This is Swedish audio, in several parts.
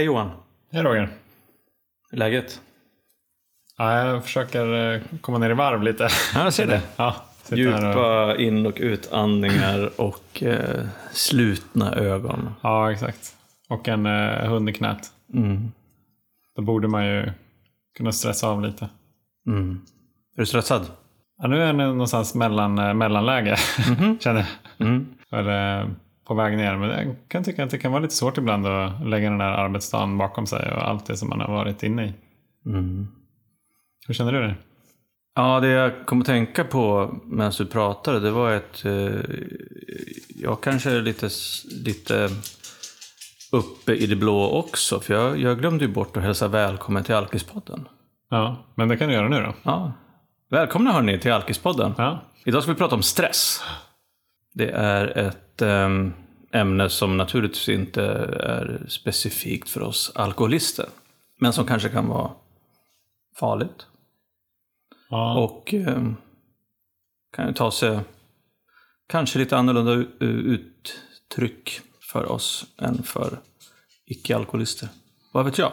Hej Johan. Hej Roger. Hur är läget? Ja, jag försöker eh, komma ner i varv lite. Ja, jag ser det. Ja, Djupa och... in och utandningar och eh, slutna ögon. Ja, exakt. Och en eh, hund i knät. Mm. Då borde man ju kunna stressa av lite. Mm. Är du stressad? Ja, nu är jag någonstans mellan, eh, mellanläge, känner jag. Mm. Eller, eh, på väg ner. Men jag kan tycka att det kan vara lite svårt ibland att lägga den där arbetsdagen bakom sig och allt det som man har varit inne i. Mm. Hur känner du det? Ja, det jag kom att tänka på medan du pratade, det var att eh, jag kanske är lite, lite uppe i det blå också. För jag, jag glömde ju bort att hälsa välkommen till Alkispodden. Ja, men det kan du göra nu då. Ja. Välkomna hörni till Alkispodden. Ja, Idag ska vi prata om stress. Det är ett ehm, ämne som naturligtvis inte är specifikt för oss alkoholister. Men som kanske kan vara farligt. ja. Och ehm, kan ju ta sig kanske lite annorlunda uttryck för oss än för icke-alkoholister. Vad vet jag?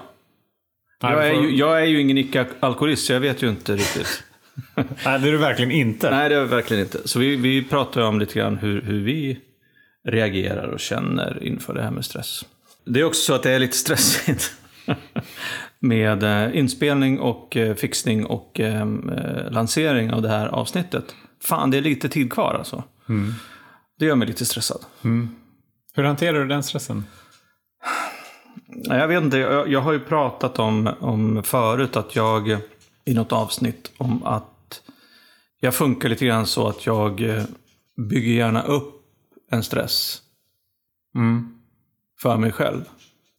Jag är, ju, jag är ju ingen icke-alkoholist, så jag vet ju inte riktigt. Nej, det är du verkligen inte. Nej, det är jag verkligen inte. Så vi, vi pratar ju om lite grann hur, hur vi reagerar och känner inför det här med stress. Det är också så att det är lite stressigt. med eh, inspelning och eh, fixning och eh, eh, lansering av det här avsnittet. Fan, det är lite tid kvar alltså. Det gör mig lite stressad. Hur hanterar du den stressen? Jag vet inte, jag, jag har ju pratat om, om förut att jag i något avsnitt om att jag funkar lite grann så att jag bygger gärna upp en stress Mm. för mig själv.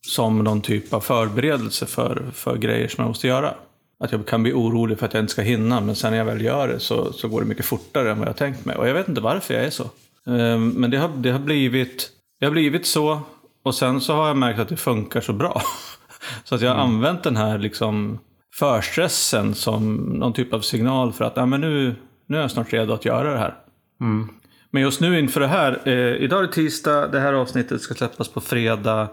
Som någon typ av förberedelse för, för grejer som jag måste göra. Att jag kan bli orolig för att jag inte ska hinna, men sen när jag väl gör det så, så går det mycket fortare än vad jag tänkt mig. Och jag vet inte varför jag är så. Ehm, Men det har, det har, blivit, det har blivit så, och sen så har jag märkt att det funkar så bra. Så att jag har använt den här liksom förstressen som någon typ av signal för att ja, men nu, nu är jag snart redo att göra det här. Men just nu inför det här, eh, idag är det tisdag, det här avsnittet ska släppas på fredag.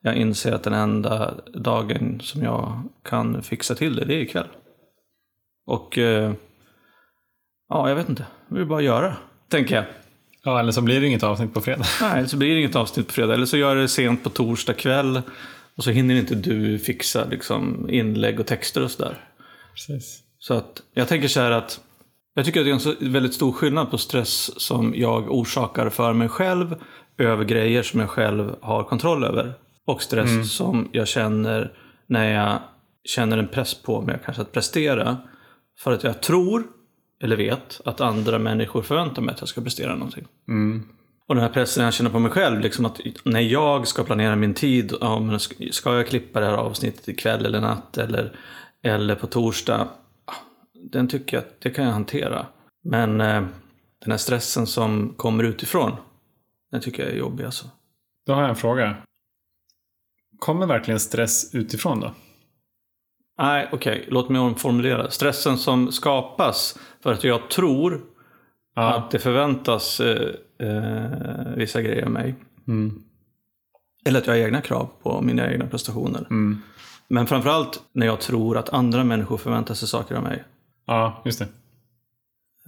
Jag inser att den enda dagen som jag kan fixa till det, det är ikväll. Och eh, ja, jag vet inte. Det är bara att göra, tänker jag. Ja, eller så blir det inget avsnitt på fredag. Nej, eller så blir det inget avsnitt på fredag. Eller så gör jag det sent på torsdag kväll. Och så hinner inte du fixa liksom, inlägg och texter och sådär. Precis. Så att jag tänker så här att jag tycker att det är en väldigt stor skillnad på stress som jag orsakar för mig själv över grejer som jag själv har kontroll över. Och stress som jag känner när jag känner en press på mig kanske att prestera. För att jag tror, eller vet, att andra människor förväntar mig att jag ska prestera någonting. Och den här pressen jag känner på mig själv, liksom att när jag ska planera min tid, ja, men ska- jag klippa det här avsnittet ikväll eller natt eller, eller på torsdag, den tycker jag att det kan jag hantera. Men eh, den här stressen som kommer utifrån, den tycker jag är jobbig alltså. Då har jag en fråga. Kommer verkligen stress utifrån då? Nej, okej, låt mig omformulera. Stressen som skapas för att jag tror Ja. att det förväntas eh, eh, vissa grejer av mig. Mm. Eller att jag har egna krav på mina egna prestationer. Mm. Men framförallt när jag tror att andra människor förväntar sig saker av mig. Ja, just det.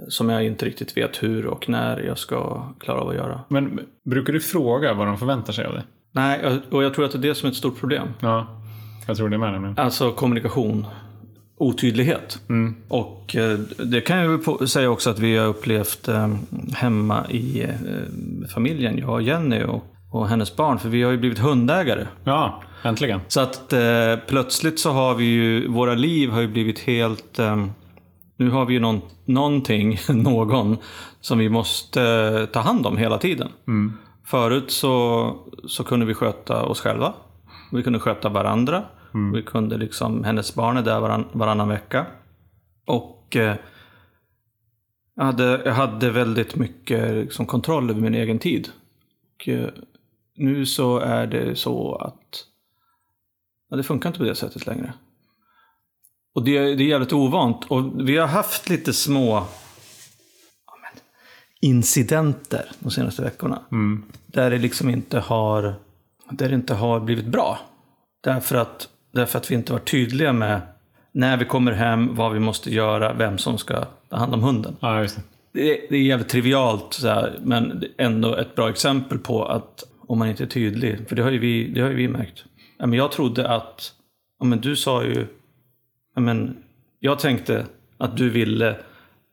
Som jag inte riktigt vet hur och när jag ska klara av att göra. Men brukar du fråga vad de förväntar sig av dig? Nej, och jag tror att det är det som är ett stort problem. Ja, jag tror det med nämligen. Alltså kommunikation. Otydlighet. Mm. Och eh, det kan jag säga också att vi har upplevt eh, hemma i eh, familjen, jag och Jenny och, och hennes barn. För vi har ju blivit hundägare. Ja, äntligen. Så att plötsligt så har vi ju, våra liv har ju blivit helt, nu har vi ju någon, någonting, någon, som vi måste eh, ta hand om hela tiden. Förut så, så kunde vi sköta oss själva. Vi kunde sköta varandra. Vi kunde liksom, hennes barn är där varann, varannan vecka. Och eh, jag, hade, jag hade väldigt mycket liksom, kontroll över min egen tid. Och, eh, nu så är det så att Ja, det funkar inte på det sättet längre. Och det, det är jävligt ovant. Och vi har haft lite små incidenter de senaste veckorna. Där det liksom inte har, där det inte har blivit bra. Därför att, därför att vi inte var tydliga med när vi kommer hem, vad vi måste göra, vem som ska ta hand om hunden. Ja, det. Det är, det är jävligt trivialt, så här, men ändå ett bra exempel på att om man inte är tydlig, för det har ju vi, det har ju vi märkt. Jag trodde att, ja, men du sa ju, men jag tänkte att du ville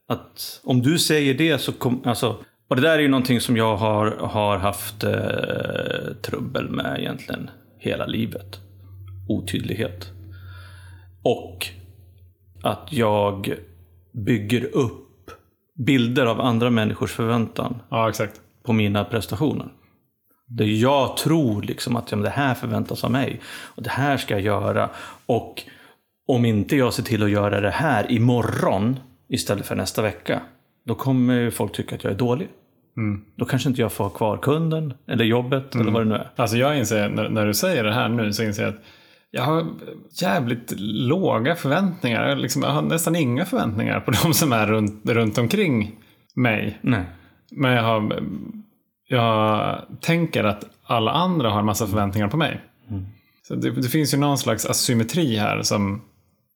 att om du säger det så kommer, alltså, och det där är ju någonting som jag har, har haft eh, trubbel med egentligen hela livet. Otydlighet. Och att jag bygger upp bilder av andra människors förväntan Ja, exakt. på mina prestationer. Där jag tror liksom att ja, det här förväntas av mig. Och det här ska jag göra. Och om inte jag ser till att göra det här imorgon istället för nästa vecka. Då kommer folk tycka att jag är dålig. Då kanske inte jag får ha kvar kunden eller jobbet eller vad det nu är. Alltså jag inser, när, när du säger det här nu, så inser jag att jag har jävligt låga förväntningar. Jag, liksom, jag har nästan inga förväntningar på de som är runt, runt omkring mig. Nej. Men jag, har, jag tänker att alla andra har en massa förväntningar på mig. Så det, det finns ju någon slags asymmetri här som,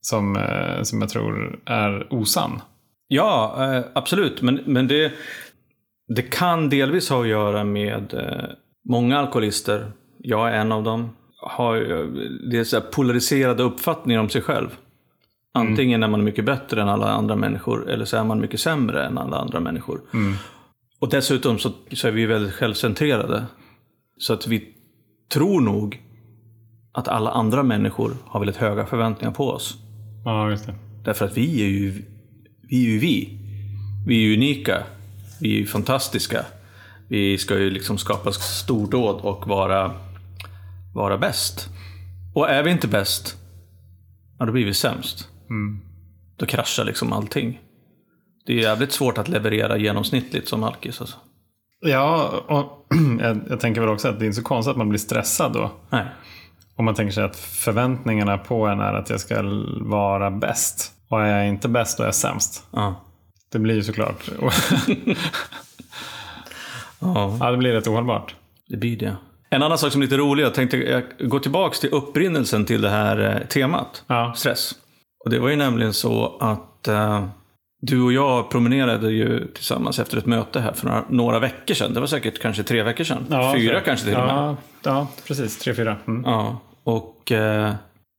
som, eh, som jag tror är osann. Ja, eh, absolut. Men, men det, det kan delvis ha att göra med eh, många alkoholister, jag är en av dem, har det så polariserade uppfattningar om sig själv. Antingen är man mycket bättre än alla andra människor eller så är man mycket sämre än alla andra människor. Och dessutom så, så är vi väldigt självcentrerade. Så att vi tror nog att alla andra människor har väldigt höga förväntningar på oss. Ja, just det. Därför att vi är ju vi. Är ju vi. vi är ju unika. Vi är ju fantastiska. Vi ska ju liksom skapa stordåd och vara, vara bäst. Och är vi inte bäst, ja då blir vi sämst. Då kraschar liksom allting. Det är jävligt svårt att leverera genomsnittligt som alkis. Alltså. Ja, och jag, jag tänker väl också att det är inte så konstigt att man blir stressad då. Nej. Om man tänker sig att förväntningarna på en är att jag ska vara bäst. Och är jag inte bäst då är jag sämst. Ja. Det blir ju såklart... ja, ja, det blir rätt ohållbart. det blir det. En annan sak som är lite rolig, jag tänkte jag gå tillbaka till upprinnelsen till det här eh, temat. Ja. stress. Och det var ju nämligen så att eh, du och jag promenerade ju tillsammans efter ett möte här för några, några veckor sedan. Det var säkert kanske tre veckor sedan. Ja, Fyra kanske till och med. ja, ja, precis. Tre, fyra. Mm. Ja, och, eh,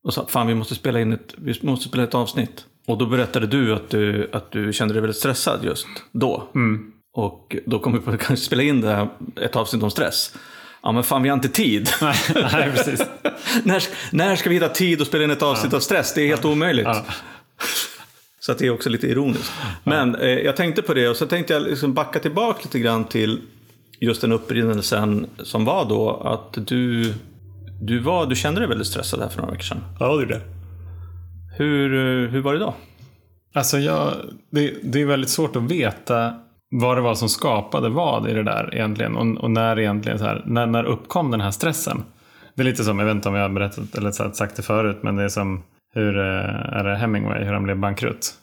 och sa fan vi måste spela in ett, vi måste spela ett avsnitt. Och då berättade du att du, att du kände dig väldigt stressad just då. Mm. Och då kom vi på att kanske spela in det här, ett avsnitt om stress. Ja men fan vi har inte tid. Nej, nej, precis. när, när ska vi hitta tid att spela in ett avsnitt av stress? Det är helt omöjligt. Ja. Så att det är också lite ironiskt. Men eh, jag tänkte på det och så tänkte jag liksom backa tillbaka lite grann till just den upprinnelsen som var då att du, du, var, du kände dig väldigt stressad här för några veckor sedan. Ja, det är det. Hur, eh, hur var det då? Alltså, jag, det, det är väldigt svårt att veta vad det var som skapade vad i det där egentligen. Och, och när egentligen så här, när, när uppkom den här stressen? Det är lite som, jag vet inte om jag har berättat eller sagt det förut, men det är som hur eh, är det Hemingway, hur han blev bankrutt.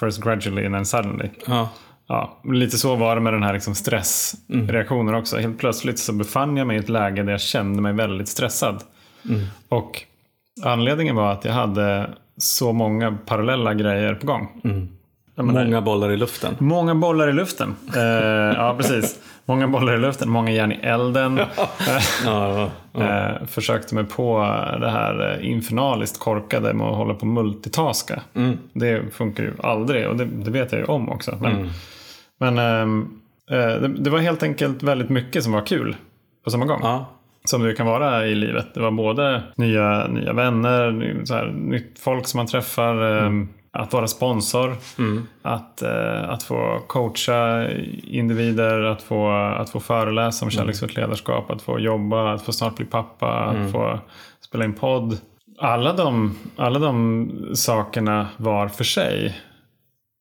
First gradually and then suddenly. Ja. Ja, lite så var det med den här liksom stressreaktionen också. Helt plötsligt så befann jag mig i ett läge där jag kände mig väldigt stressad. Och anledningen var att jag hade så många parallella grejer på gång. Jag menar, Många bollar i luften. Många bollar i luften. Eh, ja, precis. Många bollar i luften, många järn i elden. Ja, ja. Eh, försökte mig på det här eh, infernaliskt korkade med att hålla på och multitaska. Det funkar ju aldrig och det, det vet jag ju om också. Men, men ehm, eh, det, det var helt enkelt väldigt mycket som var kul på samma gång. ja. Som det kan vara i livet. Det var både nya, nya vänner, så här, nytt folk som man träffar. eh, Att vara sponsor. Att, eh, att få coacha individer. Att få, att få föreläsa om kärleksfullt ledarskap. Att få jobba. Att få snart bli pappa. Att få spela in podd. Alla de, alla de sakerna var för sig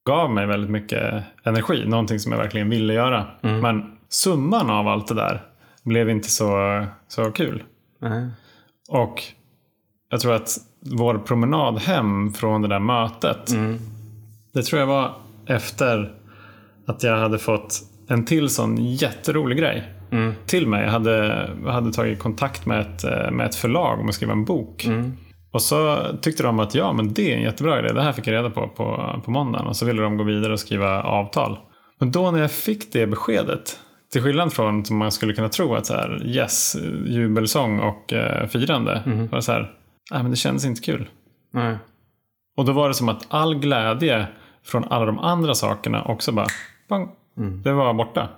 gav mig väldigt mycket energi. Någonting som jag verkligen ville göra. Men summan av allt det där blev inte så, så kul. Nej. Och jag tror att vår promenad hem från det där mötet. Det tror jag var efter att jag hade fått en till sån jätterolig grej. till mig hade, hade tagit kontakt med ett, med ett förlag om att skriva en bok. Och så tyckte de att ja, men det är en jättebra idé. Det här fick jag reda på på, på måndagen. Och så ville de gå vidare och skriva avtal. Men då när jag fick det beskedet, till skillnad från som man skulle kunna tro att så här, yes, jubelsång och eh, firande. Var det så här, nej men det kändes inte kul. Nej. Och då var det som att all glädje från alla de andra sakerna också bara, bang, det var borta.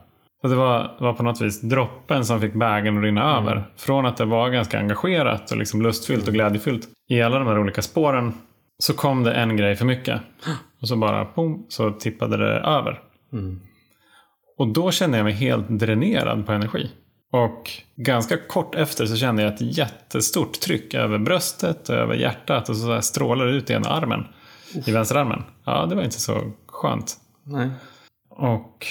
Så det var, var på något vis droppen som fick bägaren att rinna över. Från att det var ganska engagerat och liksom lustfyllt och glädjefyllt i alla de här olika spåren så kom det en grej för mycket. Och så bara, boom, så tippade det över. Och då kände jag mig helt dränerad på energi. Och ganska kort efter så kände jag ett jättestort tryck över bröstet och över hjärtat och så här strålar ut i ena armen. I vänsterarmen. Ja, det var inte så skönt. Nej. Och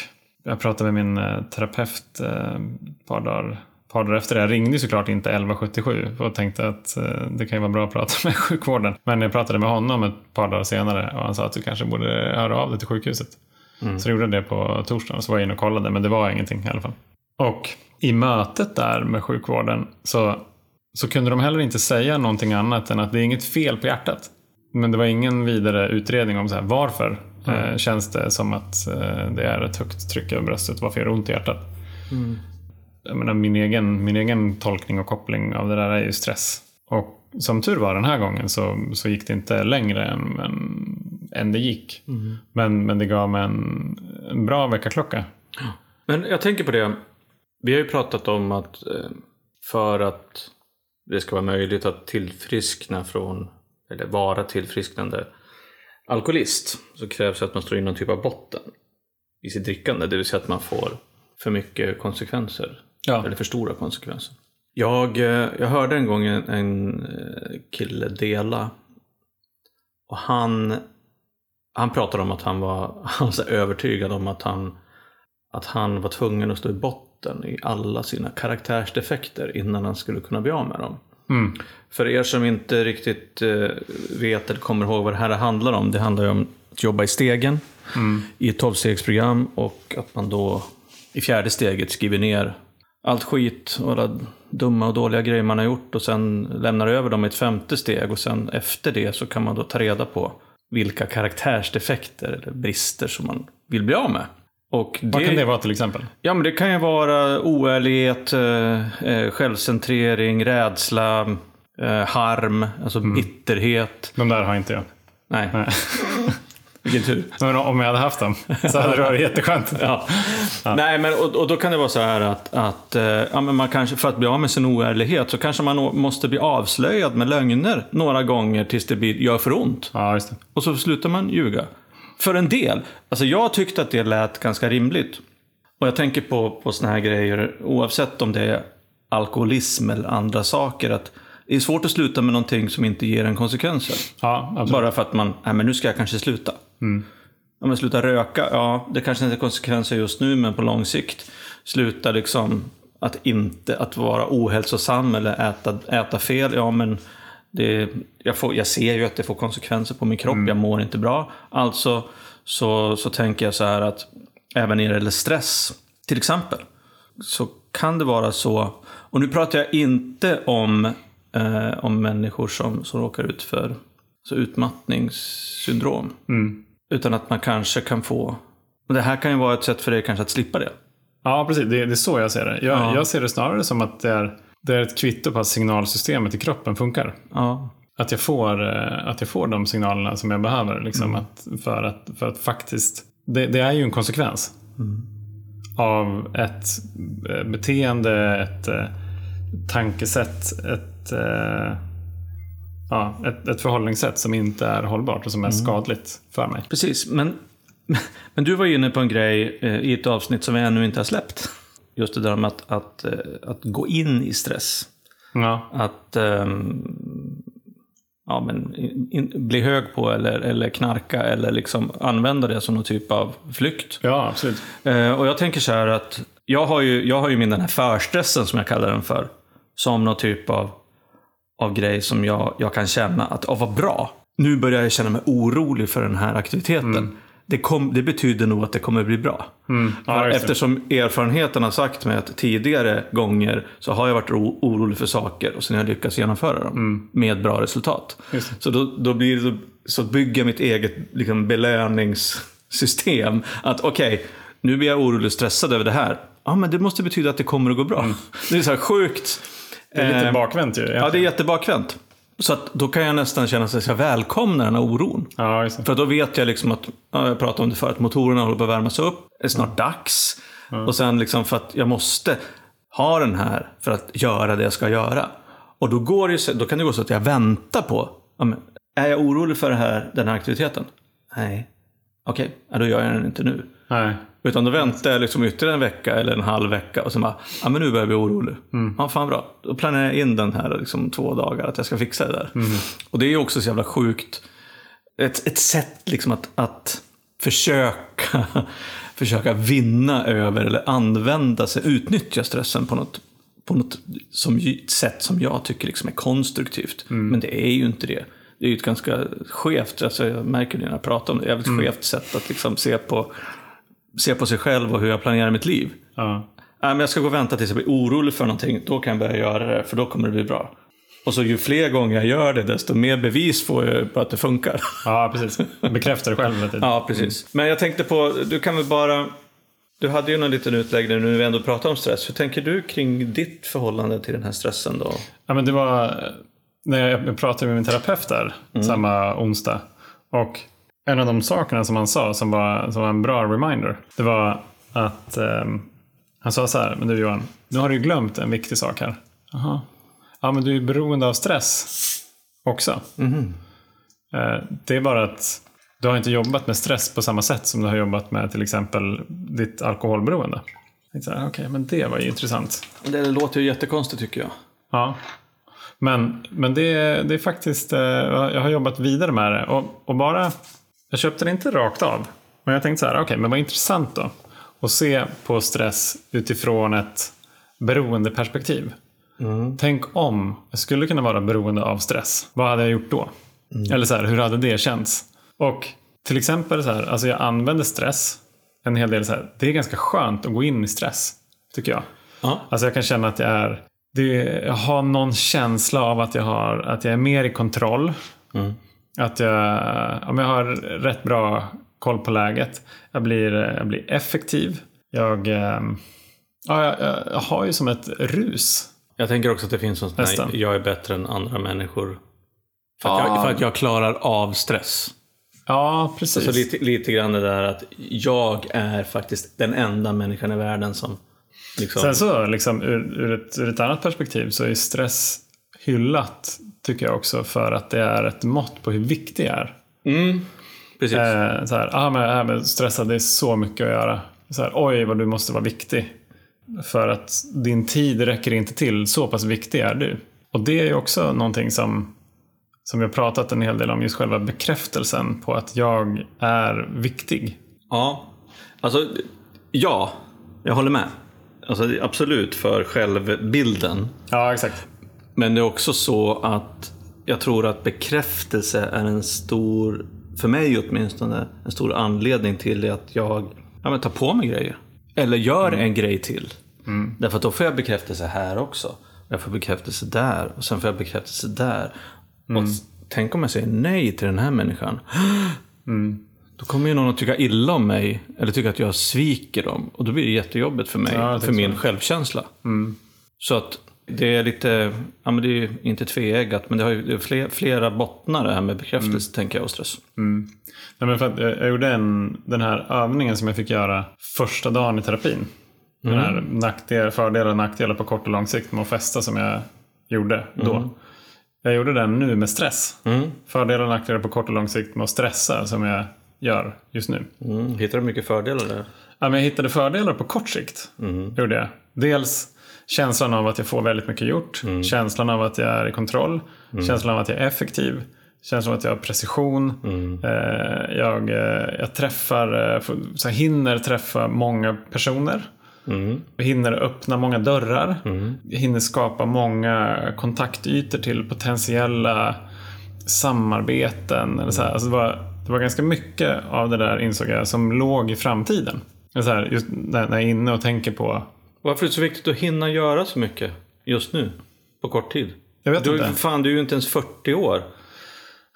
jag pratade med min eh, terapeut eh, ett par dagar, par dagar efter det. Jag ringde såklart inte 1177 och tänkte att eh, det kan ju vara bra att prata med sjukvården. Men jag pratade med honom ett par dagar senare och han sa att du kanske borde höra av dig till sjukhuset. Så jag gjorde det på torsdagen. Så var jag inne och kollade, men det var ingenting i alla fall. Och i mötet där med sjukvården så, så kunde de heller inte säga någonting annat än att det är inget fel på hjärtat. Men det var ingen vidare utredning om så här, varför eh, känns det som att eh, det är ett högt tryck över bröstet. Varför gör det ont i hjärtat? Jag menar, min, egen, min egen tolkning och koppling av det där är ju stress. Och som tur var den här gången så, så gick det inte längre än, än, än det gick. Men, men det gav mig en, en bra väckarklocka. Men jag tänker på det. Vi har ju pratat om att eh, för att det ska vara möjligt att tillfriskna från, eller vara tillfrisknande alkoholist så krävs det att man står in någon typ av botten i sitt drickande. Det vill säga att man får för mycket konsekvenser. Ja. Eller för stora konsekvenser. Jag, eh, jag hörde en gång en, en eh, kille dela. Och han, han pratade om att han var, han var övertygad om att han, att han var tvungen att stå i botten i alla sina karaktärsdefekter innan han skulle kunna bli av med dem. För er som inte riktigt eh, vet eller kommer ihåg vad det här handlar om. Det handlar ju om att jobba i stegen i ett tolvstegsprogram och att man då i fjärde steget skriver ner allt skit och alla dumma och dåliga grejer man har gjort och sen lämnar över dem i ett femte steg och sen efter det så kan man då ta reda på vilka karaktärsdefekter eller brister som man vill bli av med. Och Vad kan det vara till exempel? Ja, men det kan ju vara oärlighet, eh, eh, självcentrering, rädsla, eh, harm, alltså bitterhet. De där har inte jag. Nej, Nej. Vilken tur. Men om jag hade haft dem så hade det varit jätteskönt. Ja. Nej, men och, och då kan det vara så här att, att eh, ja, men man kanske, för att bli av med sin oärlighet så kanske man måste bli avslöjad med lögner några gånger tills det blir, gör för ont. Ja. Och så slutar man ljuga. För en del. Alltså jag tyckte att det lät ganska rimligt. Och jag tänker på, på såna här grejer, oavsett om det är alkoholism eller andra saker. att Det är svårt att sluta med någonting som inte ger en konsekvenser. Ja. Bara för att man, nej men nu ska jag kanske sluta. Ja, men sluta röka, ja det kanske inte är konsekvenser just nu men på lång sikt. Sluta liksom att inte att vara ohälsosam eller äta, äta fel, ja men det, jag, får, jag ser ju att det får konsekvenser på min kropp, jag mår inte bra. Alltså så, så tänker jag så här att även när det gäller stress, till exempel, så kan det vara så, och nu pratar jag inte om, eh, om människor som, som råkar ut för så utmattningssyndrom. Utan att man kanske kan få, och det här kan ju vara ett sätt för dig kanske att slippa det. Ja, precis. Det, det är så jag ser det. Jag, Ja. jag ser det snarare som att det är, det är ett kvitto på att signalsystemet i kroppen funkar. Ja, Att jag får, eh, att jag får de signalerna som jag behöver. Liksom, att, för, att, för att faktiskt... Det, det är ju en konsekvens. Av ett eh, beteende, ett eh, tankesätt, ett, ja, ett, ett förhållningssätt som inte är hållbart och som är skadligt för mig. precis. Men, men du var ju inne på en grej eh, i ett avsnitt som vi ännu inte har släppt. Just det där med att, att, eh, att gå in i stress. Ja, Att ehm, ja, men, in, in, bli hög på eller, eller knarka eller liksom använda det som någon typ av flykt. ja absolut. Eh, och jag tänker så här att jag har ju, jag har ju min den här förstressen som jag kallar den för. Som någon typ av, av grej som jag, jag kan känna att, oh, vad bra. Nu börjar jag känna mig orolig för den här aktiviteten. det, kom, det betyder nog att det kommer bli bra. Mm. Ja. Eftersom erfarenheten har sagt mig att tidigare gånger så har jag varit oro- orolig för saker och sen har jag lyckats genomföra dem med bra resultat. Mm. Så då, då blir det, så bygger jag mitt eget liksom, belöningssystem. Att okej, nu blir jag orolig och stressad över det här. Ja, men det måste betyda att det kommer att gå bra. Det är så här sjukt. Mm. Det är lite eh, bakvänt ju. Ja, det är egentligen. jättebakvänt. Så att då kan jag nästan känna sig så här välkomna den här oron. Ja. För då vet jag liksom att, ja, jag pratade om det förut, motorerna håller på att värmas upp. Det är snart dags. Och sen liksom för att jag måste ha den här för att göra det jag ska göra. Och då, går det, då kan det gå så att jag väntar på, är jag orolig för det här, den här aktiviteten? Nej. Okej, ja, då gör jag den inte nu. Nej. Utan då väntar jag liksom ytterligare en vecka eller en halv vecka och sen bara, ja men nu börjar jag bli orolig. Ja, fan bra. Då planerar jag in den här liksom två dagar, att jag ska fixa det där. Och det är ju också så jävla sjukt. Ett, ett sätt liksom att, att försöka, försöka vinna över eller använda sig, utnyttja stressen på något, på något som, sätt som jag tycker liksom är konstruktivt. Men det är ju inte det. Det är ju ett ganska skevt, alltså jag märker det när jag pratar om det, jävligt skevt sätt att liksom se på se på sig själv och hur jag planerar mitt liv. Ja. Nej, men jag ska gå och vänta tills jag blir orolig för någonting. Då kan jag börja göra det, för då kommer det bli bra. Och så ju fler gånger jag gör det, desto mer bevis får jag på att det funkar. ja, precis. Bekräftar det själv hela tiden. Ja, precis. Men jag tänkte på, du kan väl bara... Du hade ju någon liten utläggning nu när vi ändå pratar om stress. Hur tänker du kring ditt förhållande till den här stressen då? Ja, men det var när jag pratade med min terapeut där samma onsdag. Och en av de sakerna som han sa som var, som var en bra reminder. Det var att ehm, han sa så här. Men du Johan, nu har du glömt en viktig sak här. Jaha. Ja, men du är beroende av stress också. Eh, det är bara att du har inte jobbat med stress på samma sätt som du har jobbat med till exempel ditt alkoholberoende. Okej, men det var ju intressant. Det låter ju jättekonstigt tycker jag. Ja. Men, men det, det är faktiskt, eh, jag har jobbat vidare med det. Och, och bara, jag köpte det inte rakt av. Men jag tänkte så här, okej, men vad intressant då. Att se på stress utifrån ett beroendeperspektiv. Tänk om jag skulle kunna vara beroende av stress. Vad hade jag gjort då? Eller så här, hur hade det känts? Och till exempel så här, alltså jag använder stress en hel del så här. Det är ganska skönt att gå in i stress, tycker jag. Ja. Alltså jag kan känna att jag är det, jag har någon känsla av att jag, har, att jag är mer i kontroll. Att jag, ja, men jag har rätt bra koll på läget. Jag blir, jag blir effektiv. Jag, ehm, ja, jag, jag, har ju som ett rus. Jag tänker också att det finns sånt Nästan. nej, jag är bättre än andra människor. För att, Ja. jag, för att jag klarar av stress. Ja, precis. Så lite, lite grann det där att jag är faktiskt den enda människan i världen som liksom... Sen så, liksom, ur, ur, ett, ur ett annat perspektiv så är stress hyllat, tycker jag också, för att det är ett mått på hur viktig jag är. Mm, precis. Eh, så här, ah, men det här med stressad, det är så mycket att göra. Så här, Oj, vad du måste vara viktig. För att din tid räcker inte till, så pass viktig är du. Och det är ju också någonting som, som har pratat en hel del om, just själva bekräftelsen på att jag är viktig. Ja, alltså ja, jag håller med. Alltså, absolut för självbilden. Ja, exakt. Men det är också så att jag tror att bekräftelse är en stor, för mig åtminstone, en stor anledning till att jag ja, men tar på mig grejer. Eller gör en grej till. Därför att då får jag bekräftelse här också. Jag får bekräftelse där och sen får jag bekräftelse där. Och s- tänk om jag säger nej till den här människan. Då kommer ju någon att tycka illa om mig eller tycka att jag sviker dem. Och då blir det jättejobbigt för mig, Ja, för min så. självkänsla. Så att det är lite, ja men det är ju inte tveeggat, men det har ju det är fler, flera bottnar det här med bekräftelse, tänker jag, och stress. Nej, men för att jag, jag gjorde en, den här övningen som jag fick göra första dagen i terapin. Den här nackdel, fördelar och nackdelar på kort och lång sikt med att festa som jag gjorde då. Jag gjorde den nu med stress. Fördelar och nackdelar på kort och lång sikt med att stressa som jag gör just nu. Mm. Hittar du mycket fördelar där? Ja, men jag hittade fördelar på kort sikt. Gjorde jag. Dels känslan av att jag får väldigt mycket gjort. Känslan av att jag är i kontroll. Känslan av att jag är effektiv. Känslan av att jag har precision. Eh, jag, eh, jag träffar, eh, så här, hinner träffa många personer. Jag hinner öppna många dörrar. Jag hinner skapa många kontaktytor till potentiella samarbeten. Eller så här. Alltså var det var ganska mycket av det där insåg jag som låg i framtiden. Så här, just när jag är inne och tänker på Varför är det så viktigt att hinna göra så mycket just nu? På kort tid? Jag vet du, inte. Fan, du är ju inte ens 40 år.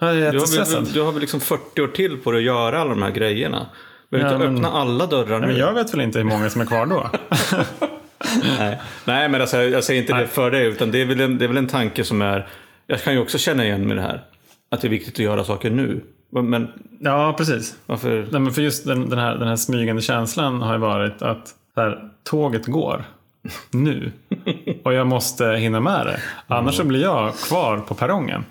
Jag är Du har, du har väl liksom 40 år till på dig att göra alla de här grejerna. Behöver Ja, inte men- öppna alla dörrar nu. Men jag vet väl inte hur många som är kvar då. Nej. Nej, men alltså, jag säger inte det för dig. Utan det är, väl en, det är väl en tanke som är... Jag kan ju också känna igen med det här. Att det är viktigt att göra saker nu. Men ja, precis. varför? Nej, men för just den, den, här, den här smygande känslan har ju varit att här, tåget går nu. Och jag måste hinna med det. Annars så blir jag kvar på perrongen.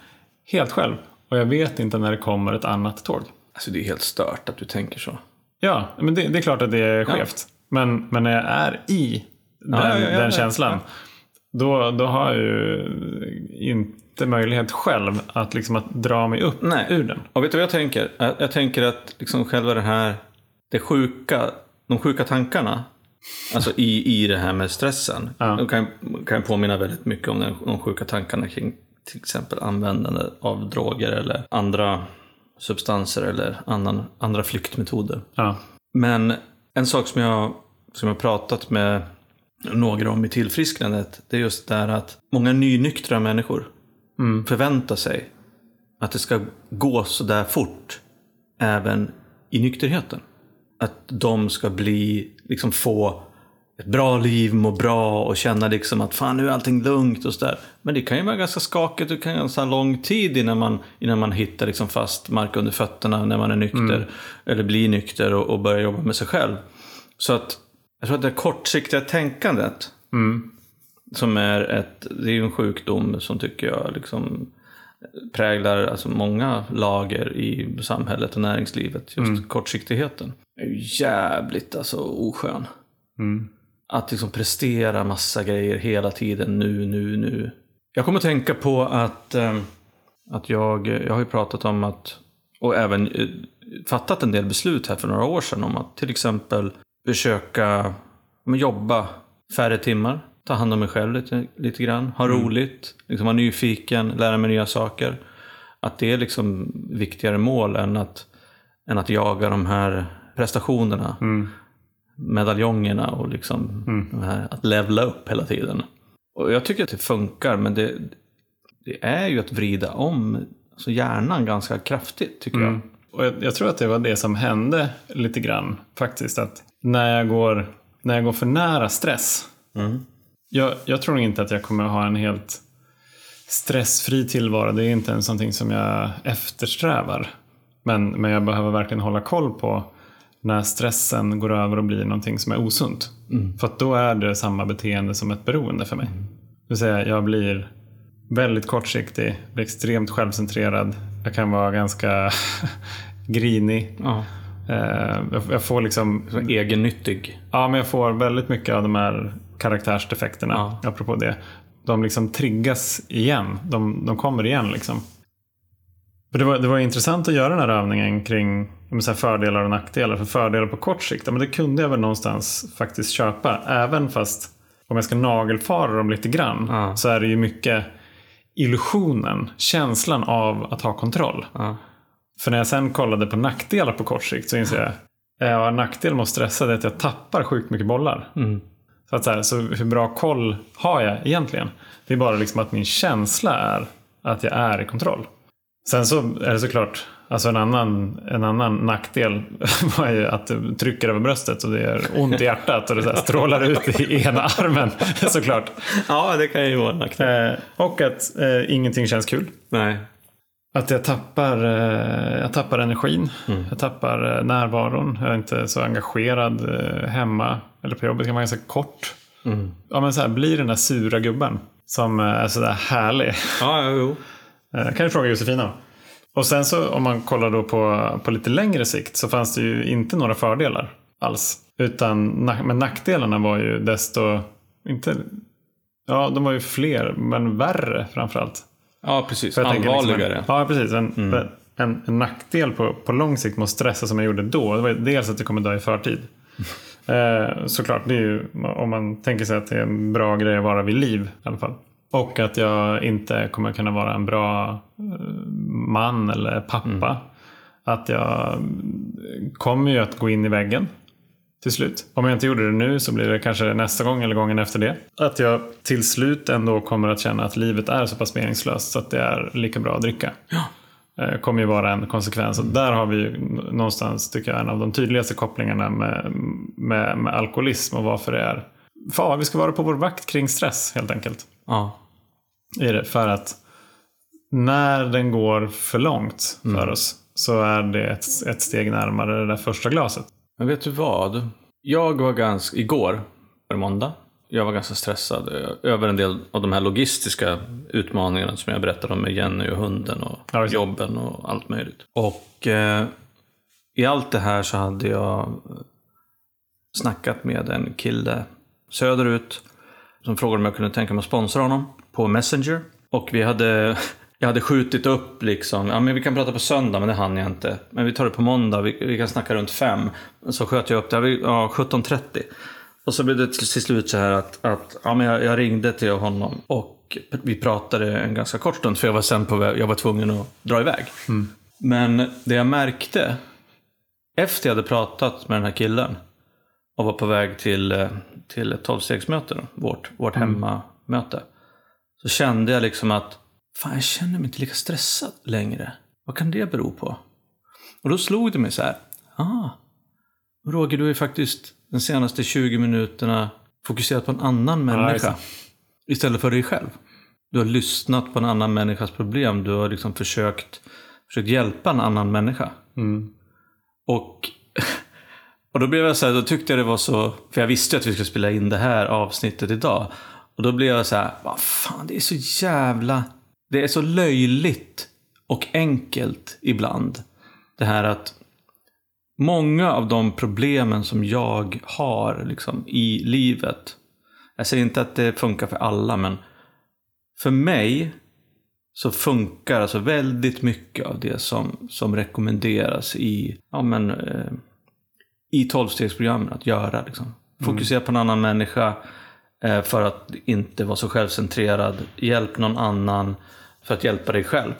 Helt själv. Och jag vet inte när det kommer ett annat tåg. Alltså det är helt stört att du tänker så. Ja, men det, det är klart att det är skevt. Men, men när jag är i den, Ja, ja, ja, den ja. känslan. Då, då har jag ju inte möjlighet själv att, liksom, att dra mig upp Nej. ur den. Och vet du vad jag tänker? Jag, jag tänker att liksom själva det här, det sjuka, de sjuka tankarna, alltså i, i det här med stressen, Ja. de kan, kan påminna väldigt mycket om den, de sjuka tankarna kring till exempel användande av droger eller andra substanser eller annan, andra flyktmetoder. Ja. Men en sak som jag, som jag pratat med några om i tillfrisknandet, det är just det här att många nynyktra människor förväntar sig att det ska gå så där fort även i nykterheten. Att de ska bli, liksom få ett bra liv, må bra och känna liksom att fan nu är allting lugnt och sådär. Men det kan ju vara ganska skakigt, det kan ju ganska lång tid innan man, innan man hittar liksom fast mark under fötterna när man är nykter. Eller blir nykter och, och börjar jobba med sig själv. Så att jag tror att det kortsiktiga tänkandet som är ett, det är en sjukdom som tycker jag liksom präglar alltså många lager i samhället och näringslivet. Just kortsiktigheten. är ju jävligt alltså oskön. Att liksom prestera massa grejer hela tiden, nu, nu, nu. Jag kommer att tänka på att, eh, att jag, jag har ju pratat om att, och även eh, fattat en del beslut här för några år sedan om att till exempel försöka jobba färre timmar, ta hand om mig själv lite, lite grann, ha roligt, liksom vara nyfiken, lära mig nya saker. Att det är liksom viktigare mål än att, än att jaga de här prestationerna medaljongerna och liksom de här, att levla upp hela tiden. Och jag tycker att det funkar, men det, det är ju att vrida om alltså hjärnan ganska kraftigt, tycker jag. Och jag, jag tror att det var det som hände lite grann faktiskt. Att när jag går, när jag går för nära stress. Jag, jag tror inte att jag kommer ha en helt stressfri tillvaro. Det är inte ens någonting som jag eftersträvar. Men, men jag behöver verkligen hålla koll på när stressen går över och blir någonting som är osunt. För att då är det samma beteende som ett beroende för mig. Det vill säga, jag blir väldigt kortsiktig, blir extremt självcentrerad. Jag kan vara ganska grinig. Ja. Eh, jag, får liksom egennyttig. Ja, men jag får väldigt mycket av de här karaktärsdefekterna, Ja. apropå det. De liksom triggas igen. De, de kommer igen liksom. För det, var, det var intressant att göra den här övningen kring så fördelar och nackdelar. För fördelar på kort sikt, men det kunde jag väl någonstans faktiskt köpa. Även fast, om jag ska nagelfara dem lite grann, Ja. så är det ju mycket illusionen, känslan av att ha kontroll. Ja. För när jag sen kollade på nackdelar på kort sikt så inser jag Ja, en nackdel med att stressa är att jag tappar sjukt mycket bollar. Mm. Så, att så, här, så hur bra koll har jag egentligen? Det är bara liksom att min känsla är att jag är i kontroll. Sen så är det såklart, alltså en annan, en annan nackdel var ju att du trycker över bröstet och det gör ont i hjärtat och det så strålar ut i ena armen såklart. ja, det kan ju vara en nackdel. Eh, och att eh, ingenting känns kul. Nej. Att jag tappar, eh, jag tappar energin. Jag tappar eh, närvaron. Jag är inte så engagerad eh, hemma eller på jobbet. Kan vara ganska kort. Ja, men så här, blir den där sura gubben som är sådär härlig. Ja, jo, jo. Kan du fråga Josefina. Och sen så om man kollar då på, på lite längre sikt så fanns det ju inte några fördelar alls. Utan, men nackdelarna var ju desto, inte, ja de var ju fler men värre framförallt. Ja, precis. För liksom Allvarligare. En, ja, precis. En, en, en nackdel på, på lång sikt med att stressa som jag gjorde då, det var dels att jag kommer dö i förtid. eh, såklart, det är ju, om man tänker sig att det är en bra grej att vara vid liv i alla fall. Och att jag inte kommer kunna vara en bra eh, man eller pappa. att jag kommer ju att gå in i väggen till slut. Om jag inte gjorde det nu så blir det kanske nästa gång eller gången efter det. Att jag till slut ändå kommer att känna att livet är så pass meningslöst så att det är lika bra att dricka. Ja. Eh, kommer ju vara en konsekvens. Och där har vi ju någonstans, tycker jag, en av de tydligaste kopplingarna med, med, med alkoholism och varför det är Fan, vi ska vara på vår vakt kring stress helt enkelt. Ja. Är det för att när den går för långt för Mm. oss så är det ett, ett steg närmare det där första glaset. Men vet du vad? Jag var ganska, igår, var det måndag, jag var ganska stressad över en del av de här logistiska utmaningarna som jag berättade om med Jenny och hunden och Ja, jobben och allt möjligt. Och eh, i allt det här så hade jag snackat med en kille söderut som frågade om jag kunde tänka mig att sponsra honom på Messenger. Och vi hade, jag hade skjutit upp liksom, ja men vi kan prata på söndag men det hann jag inte. Men vi tar det på måndag, vi, vi kan snacka runt fem. Så sköt jag upp det, ja 17.30. Och så blev det till, slut så här att, att ja, men jag, jag ringde till honom och vi pratade en ganska kort stund för jag var sen på väg, jag var tvungen att dra iväg. Men det jag märkte efter jag hade pratat med den här killen och var på väg till, eh, till ett tolvstegsmöte, vårt, vårt hemmamöte. Så kände jag liksom att, fan jag känner mig inte lika stressad längre. Vad kan det bero på? Och då slog det mig så här, ah, Roger du har ju faktiskt de senaste 20 minuterna fokuserat på en annan människa. det. istället för dig själv. Du har lyssnat på en annan människas problem. Du har liksom försökt, försökt hjälpa en annan människa. Mm. Och, och då blev jag så här, då tyckte jag det var så, för jag visste ju att vi skulle spela in det här avsnittet idag. Och då blev jag så här, vad fan det är så jävla, det är så löjligt och enkelt ibland. Det här att många av de problemen som jag har liksom, i livet. Jag säger inte att det funkar för alla, men för mig så funkar alltså väldigt mycket av det som, som rekommenderas i, ja, men, eh, i tolvstegsprogrammen att göra. Liksom. Fokusera på en annan människa för att inte vara så självcentrerad. Hjälp någon annan för att hjälpa dig själv.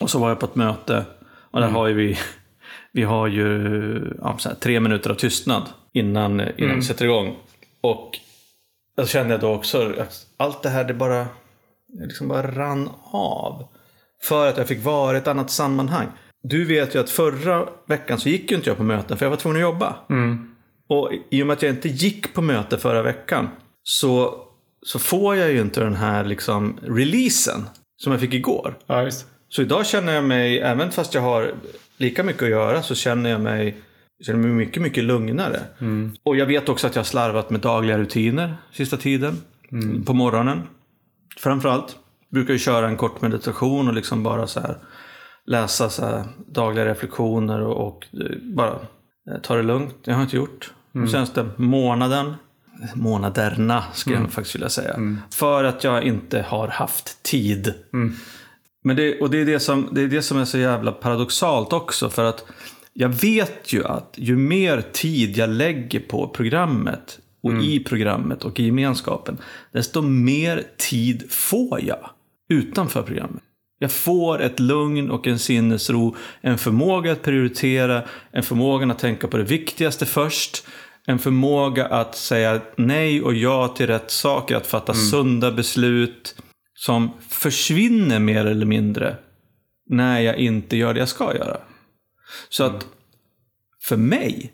Och så var jag på ett möte och där har ju vi, vi har ju ja, här, tre minuter av tystnad innan, innan vi sätter igång. Och då kände jag då också att allt det här det bara, liksom bara rann av. För att jag fick vara i ett annat sammanhang. Du vet ju att förra veckan så gick ju inte jag på möten för jag var tvungen att jobba. Och i och med att jag inte gick på möte förra veckan så, så får jag ju inte den här liksom releasen som jag fick igår. Ja, just. Så idag känner jag mig, även fast jag har lika mycket att göra, så känner jag mig, känner mig mycket, mycket lugnare. Och jag vet också att jag har slarvat med dagliga rutiner sista tiden. På morgonen. Framförallt. Brukar ju köra en kort meditation och liksom bara så här läsa så här dagliga reflektioner och, och eh, bara eh, ta det lugnt. Det har jag inte gjort. De senaste månaden, månaderna skulle jag faktiskt vilja säga. För att jag inte har haft tid. Men det, och det är det, som, det är det som är så jävla paradoxalt också. För att jag vet ju att ju mer tid jag lägger på programmet och i programmet och i gemenskapen, desto mer tid får jag utanför programmet. Jag får ett lugn och en sinnesro, en förmåga att prioritera, en förmåga att tänka på det viktigaste först, en förmåga att säga nej och ja till rätt saker, att fatta sunda beslut som försvinner mer eller mindre när jag inte gör det jag ska göra. Så att för mig,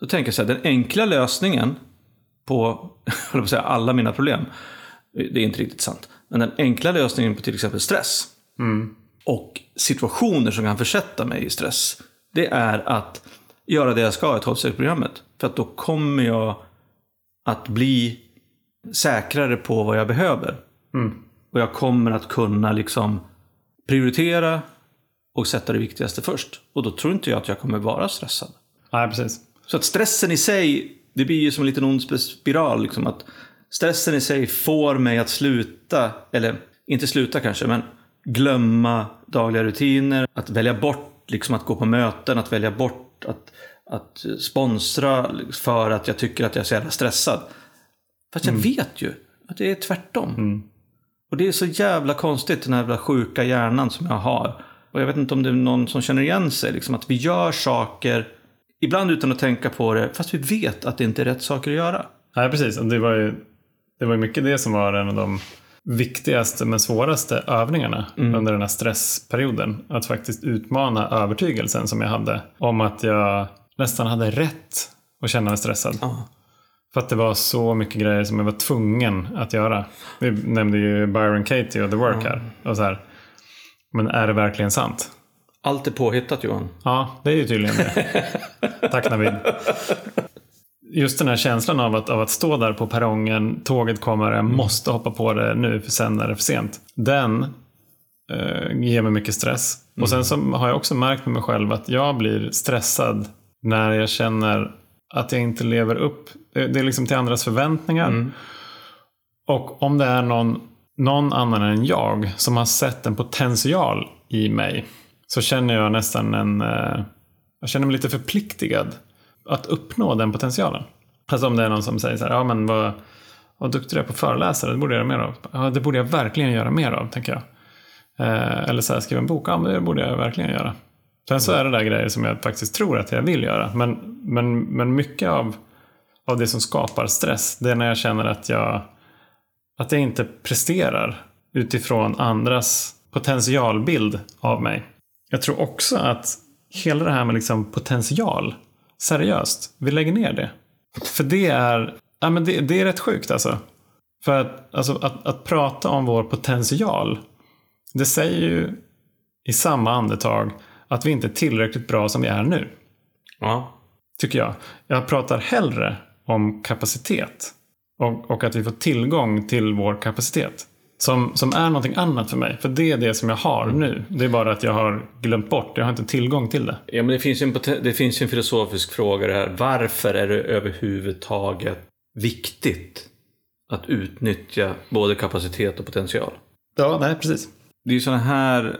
så tänker jag så här, den enkla lösningen på, på säga, alla mina problem, det är inte riktigt sant, men den enkla lösningen på till exempel stress och situationer som kan försätta mig i stress, det är att göra det jag ska i 12-stegsprogrammet. För att då kommer jag att bli säkrare på vad jag behöver. Och jag kommer att kunna liksom prioritera och sätta det viktigaste först. Och då tror inte jag att jag kommer vara stressad. Nej, precis. Så att stressen i sig, det blir ju som en liten ond spiral. Liksom, att stressen i sig får mig att sluta, eller inte sluta kanske, men glömma dagliga rutiner. Att välja bort liksom, att gå på möten, att välja bort att, att sponsra för att jag tycker att jag är så jävla stressad. Fast jag vet ju att det är tvärtom. Och det är så jävla konstigt, den här jävla sjuka hjärnan som jag har. och jag vet inte om det är någon som känner igen sig, liksom, att vi gör saker, ibland utan att tänka på det, fast vi vet att det inte är rätt saker att göra. Nej, precis. Det var ju det var ju mycket det som var en av de viktigaste men svåraste övningarna under den här stressperioden. Att faktiskt utmana övertygelsen som jag hade om att jag nästan hade rätt att känna mig stressad. Ja. För att det var så mycket grejer som jag var tvungen att göra. Vi nämnde ju Byron Katie och The Work här. Och så här. Men är det verkligen sant? Allt är påhittat Johan. Ja, det är ju tydligen det. Tack Navid. Just den här känslan av att, av att stå där på perrongen, tåget kommer, jag måste hoppa på det nu för sen är det för sent. Den eh, ger mig mycket stress. Och sen så har jag också märkt med mig själv att jag blir stressad när jag känner att jag inte lever upp. Det är liksom till andras förväntningar. Och om det är någon, någon annan än jag som har sett en potential i mig så känner jag nästan en... Eh, jag känner mig lite förpliktigad att uppnå den potentialen. Alltså om det är någon som säger så här, ja men vad, vad duktig du är på föreläsare, det borde jag göra mer av. Ja, det borde jag verkligen göra mer av, tänker jag. Eh, eller så här, skriva en bok, ja men det borde jag verkligen göra. Sen så är det där grejer som jag faktiskt tror att jag vill göra. Men, men, men mycket av, av det som skapar stress, det är när jag känner att jag, att jag inte presterar utifrån andras potentialbild av mig. Jag tror också att hela det här med liksom potential, seriöst, vi lägger ner det. För det är, ja, men det, det är rätt sjukt alltså. För att, alltså, att, att prata om vår potential, det säger ju i samma andetag att vi inte är tillräckligt bra som vi är nu. Ja. Tycker jag. Jag pratar hellre om kapacitet. Och, och att vi får tillgång till vår kapacitet. Som, som är någonting annat för mig. För det är det som jag har nu. Det är bara att jag har glömt bort. Jag har inte tillgång till det. Ja, men det finns, ju en, det finns en filosofisk fråga det här. Varför är det överhuvudtaget viktigt att utnyttja både kapacitet och potential? Ja, nej, precis. Det är ju sådana här,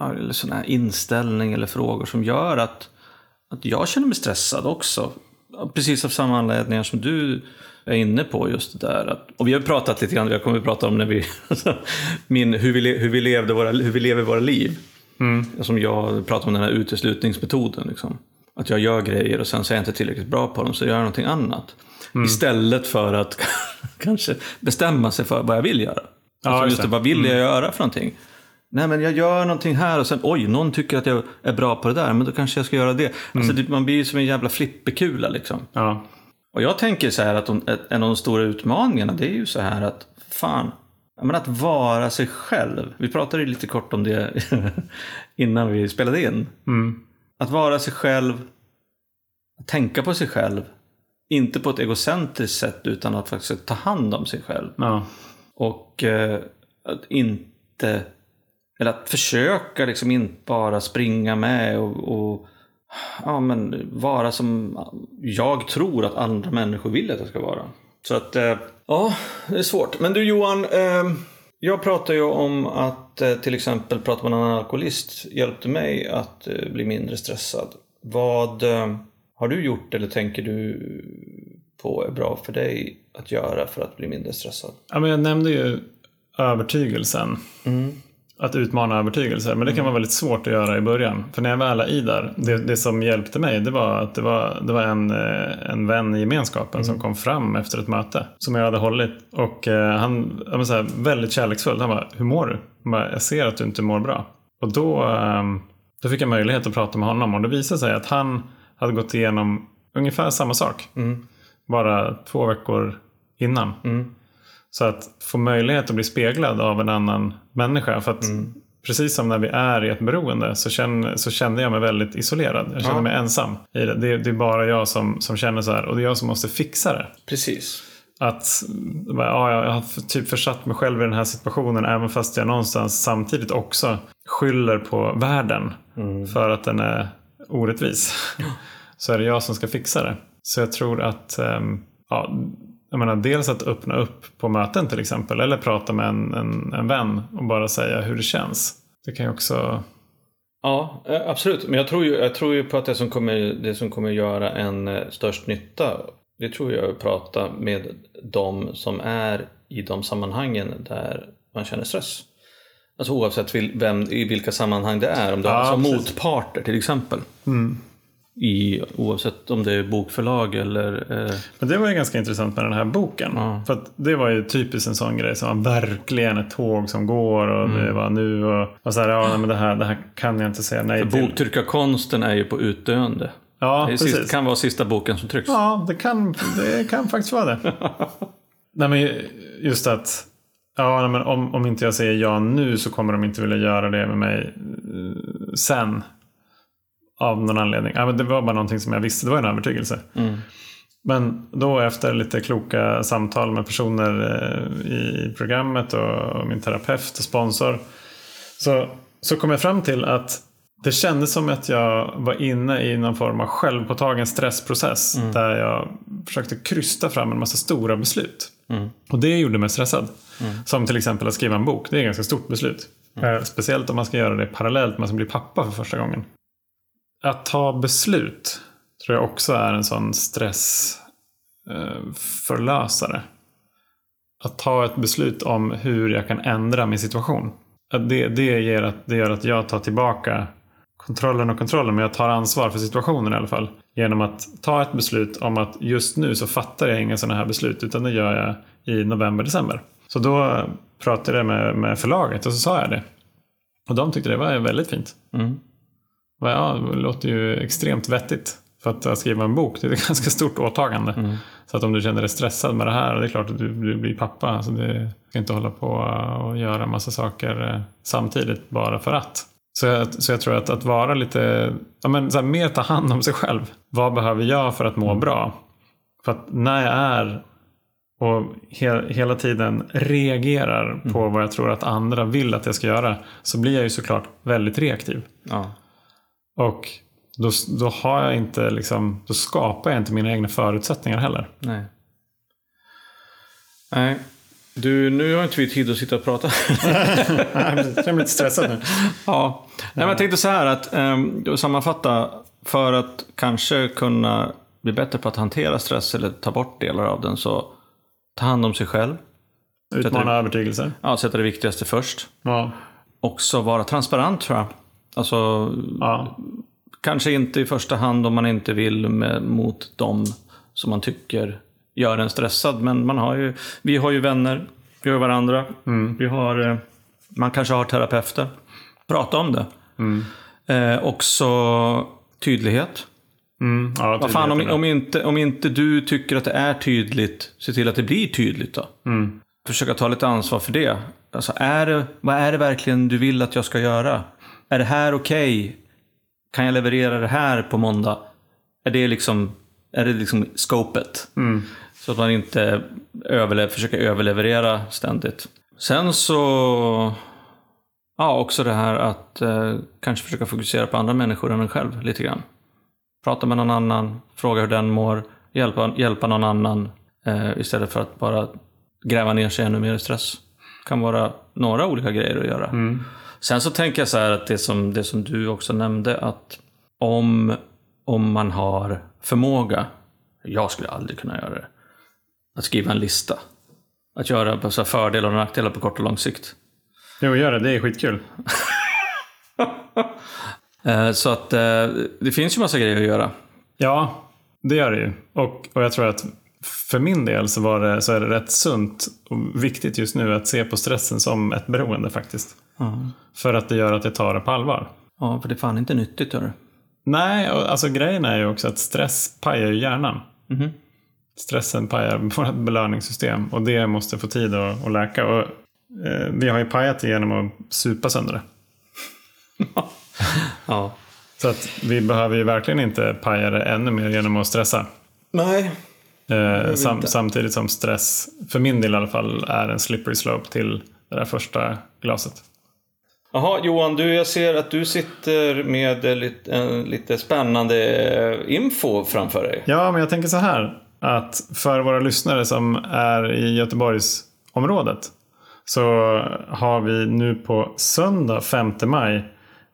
eller såna här inställning eller frågor som gör att, att jag känner mig stressad också. Precis av samma anledningar som du är inne på just det där. Att, och vi har pratat lite grann, jag kommer att prata om när vi, min, hur, vi, hur, vi levde våra, hur vi lever våra liv. Som jag pratar om den här uteslutningsmetoden. Liksom. Att jag gör grejer och sen så är jag inte tillräckligt bra på dem så jag gör någonting annat. Istället för att kanske bestämma sig för vad jag vill göra. Ja, alltså just det, vad vill jag göra för någonting? Nej men jag gör någonting här och sen oj, någon tycker att jag är bra på det där, men då kanske jag ska göra det. Alltså, det man blir ju som en jävla flipperkula liksom. Ja. Och jag tänker så här att de, en av de stora utmaningarna det är ju så här att fan, men att vara sig själv. Vi pratade ju lite kort om det innan vi spelade in. Mm. Att vara sig själv, att tänka på sig själv. Inte på ett egocentriskt sätt utan att faktiskt ta hand om sig själv. Ja. Och eh, att inte, eller att försöka liksom inte bara springa med och, och ja, men vara som jag tror att andra människor vill att jag ska vara. Så att, eh, ja, det är svårt. Men du Johan, eh, jag pratar ju om att eh, till exempel prata med en annan alkoholist hjälpte mig att bli mindre stressad. Vad har du gjort eller tänker du på är bra för dig att göra för att bli mindre stressad? ja, men jag nämnde ju övertygelsen. Att utmana övertygelser. Men det kan vara väldigt svårt att göra i början. För när jag väl är i där, det, det som hjälpte mig det var att det var, det var en, eh, en vän i gemenskapen som kom fram efter ett möte. Som jag hade hållit. Och eh, han var så här, väldigt kärleksfull. Han bara, hur mår du? Jag, bara, jag ser att du inte mår bra. Och då, eh, då fick jag möjlighet att prata med honom. Och det visade sig att han hade gått igenom ungefär samma sak. Bara två veckor innan. Så att få möjlighet att bli speglad av en annan människa. För att precis som när vi är i ett beroende så, känner, så kände jag mig väldigt isolerad. Jag kände Ja. mig ensam i det. det. Det är bara jag som, som känner så här. Och det är jag som måste fixa det. Precis. Att ja, jag har typ försatt mig själv i den här situationen även fast jag någonstans samtidigt också skyller på världen för att den är orättvis. så är det jag som ska fixa det. Så jag tror att ehm, ja, jag menar, dels att öppna upp på möten till exempel eller prata med en, en, en vän och bara säga hur det känns. Det kan ju också... Ja, eh, absolut. Men jag tror ju, jag tror ju på att det som, kommer, det som kommer göra en eh, störst nytta, det tror jag är att prata med de som är i de sammanhangen där man känner stress. Alltså oavsett vil, vem, i vilka sammanhang det är. Om du Ja, har alltså motparter till exempel. I, oavsett om det är bokförlag eller... Eh, Men det var ju ganska intressant med den här boken. Ja. För det var ju typiskt en sån grej som var verkligen ett tåg som går och Mm. det var nu och, och så här, ja men det här, det här kan jag inte säga nej till. boktryckarkonsten är ju på utdöende. Ja, det precis. sist, kan vara sista boken som trycks. Ja, det kan, det kan faktiskt vara det. Nej, men just att ja, men om, om inte jag säger ja nu så kommer de inte vilja göra det med mig eh, sen. Av någon anledning. Ja, men det var bara någonting som jag visste. Det var en övertygelse. Mm. Men då efter lite kloka samtal med personer eh, i programmet och min terapeut och sponsor. Så, så kom jag fram till att det kändes som att jag var inne i någon form av självpåtagen stressprocess. Där jag försökte krysta fram en massa stora beslut. Och det gjorde mig stressad. Som till exempel att skriva en bok. Det är ett ganska stort beslut. Eh, Speciellt om man ska göra det parallellt med att bli pappa för första gången. Att ta beslut tror jag också är en sån stressförlösare. Eh, att ta ett beslut om hur jag kan ändra min situation. Att det, det, ger att, det gör att jag tar tillbaka kontrollen och kontrollen, men jag tar ansvar för situationen i alla fall. Genom att ta ett beslut om att just nu så fattar jag inga sådana här beslut, utan det gör jag i november, december. Så då pratade jag med, med förlaget och så sa jag det. Och de tyckte det var väldigt fint. Mm. Ja, det låter ju extremt vettigt. För att skriva en bok, det är ett ganska stort åtagande. Så att om du känner dig stressad med det här, det är klart att du, du blir pappa. Så det ska inte hålla på och göra massa saker eh, samtidigt bara för att. Så jag, så jag tror att, att vara lite, ja men så här, mer ta hand om sig själv. Vad behöver jag för att må bra? För att när jag är och he, hela tiden reagerar på vad jag tror att andra vill att jag ska göra så blir jag ju såklart väldigt reaktiv. Ja. Och då, då har jag inte liksom, då skapar jag inte mina egna förutsättningar heller. Nej. Nej. Du, nu har inte vi tid att sitta och prata. jag blir lite stressad nu. ja. Nej, men jag tänkte så här att um, sammanfatta. För att kanske kunna bli bättre på att hantera stress eller ta bort delar av den så ta hand om sig själv. Utmana övertygelser. Ja, sätta det viktigaste först. Ja. Också vara transparent tror jag. Alltså, Ja. kanske inte i första hand om man inte vill med, mot dem som man tycker gör en stressad. Men man har ju, vi har ju vänner, vi har varandra. Vi har, eh, man kanske har terapeuter. Prata om det. Eh, också tydlighet. Mm. ja Vad fan, om, om, inte, om inte du tycker att det är tydligt, se till att det blir tydligt då. Mm. Försöka ta lite ansvar för det. Alltså, är det. Vad är det verkligen du vill att jag ska göra? Är det här okej? Kan jag leverera det här på måndag? Är det liksom, är det liksom scopet? Mm. Så att man inte överle- försöker överleverera ständigt. Sen så, ja också det här att eh, kanske försöka fokusera på andra människor än en själv lite grann. Prata med någon annan, fråga hur den mår, hjälpa, hjälpa någon annan eh, istället för att bara gräva ner sig ännu mer i stress. kan vara några olika grejer att göra. Sen så tänker jag så här att det som, det som du också nämnde att om, om man har förmåga, jag skulle aldrig kunna göra det, att skriva en lista. Att göra så fördelar och nackdelar på kort och lång sikt. Jo, gör det. Det är skitkul. Eh, Så att eh, det finns ju massa grejer att göra. Ja, det gör det ju. Och, och jag tror att för min del så, var det, så är det rätt sunt och viktigt just nu att se på stressen som ett beroende faktiskt. För att det gör att jag tar det på allvar. Ja, för det är fan inte nyttigt. Hör du. Nej, och alltså grejen är ju också att stress pajar ju hjärnan. Stressen pajar vårt belöningssystem och det måste få tid att, att läka. Och, eh, vi har ju pajat det genom att supa sönder det. Ja. Så att vi behöver ju verkligen inte paja det ännu mer genom att stressa. Nej. Eh, sam, samtidigt som stress, för min del i alla fall, är en slippery slope till det där första glaset. Jaha, Johan, du, jag ser att du sitter med eh, lite, en, lite spännande eh, info framför dig. Ja, men jag tänker så här. Att för våra lyssnare som är i Göteborgsområdet så har vi nu på söndag 5 maj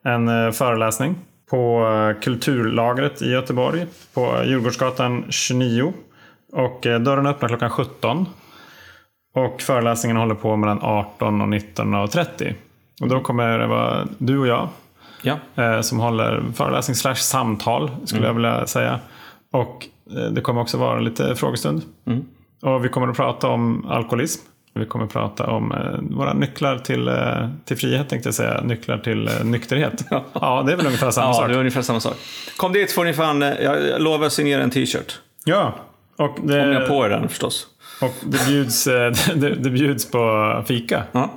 en eh, föreläsning på eh, Kulturlagret i Göteborg på Djurgårdsgatan 29. Och eh, dörren öppnar klockan 17. Och föreläsningen håller på mellan 18 och 19.30. Och då kommer det vara du och jag Ja. eh, som håller föreläsning slash samtal skulle jag vilja säga. Och eh, det kommer också vara lite frågestund. Och vi kommer att prata om alkoholism. Vi kommer att prata om eh, våra nycklar till, eh, till frihet tänkte jag säga. Nycklar till eh, nykterhet. ja, det är väl ungefär samma Ja, sak. det är ungefär samma sak. Kom dit får ni fan, eh, jag lovar att signera en t-shirt. Ja, och Om ni har det, på den förstås. och det, bjuds, eh, det, det bjuds på fika. Ja.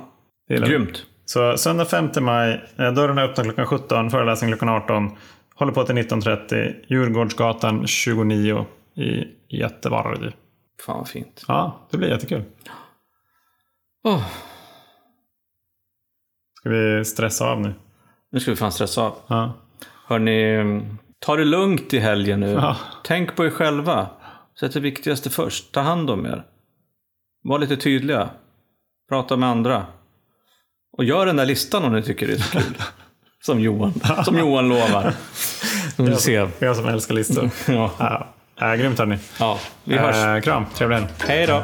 Det. Grymt. Så söndag 5 maj, eh, dörrarna öppnar klockan 17, föreläsning klockan 18. Håller på till 19.30, Djurgårdsgatan 29 i Göteborg. Fan vad fint. Ja, det blir jättekul. Oh, Ska vi stressa av nu? nu ska vi fan stressa av. Ja. Hörni, ta det lugnt i helgen nu. Ja. Tänk på er själva. Sätt det viktigaste först. Ta hand om er. Var lite tydliga. Prata med andra. Och gör den där listan om ni tycker det är så kul. Som Johan, som Johan lovar. Vi vill se. Jag som älskar listor. Ja. ja. Äh, grymt hörni. ja, vi hörs. Äh, kram, trevlig helg. Hej då.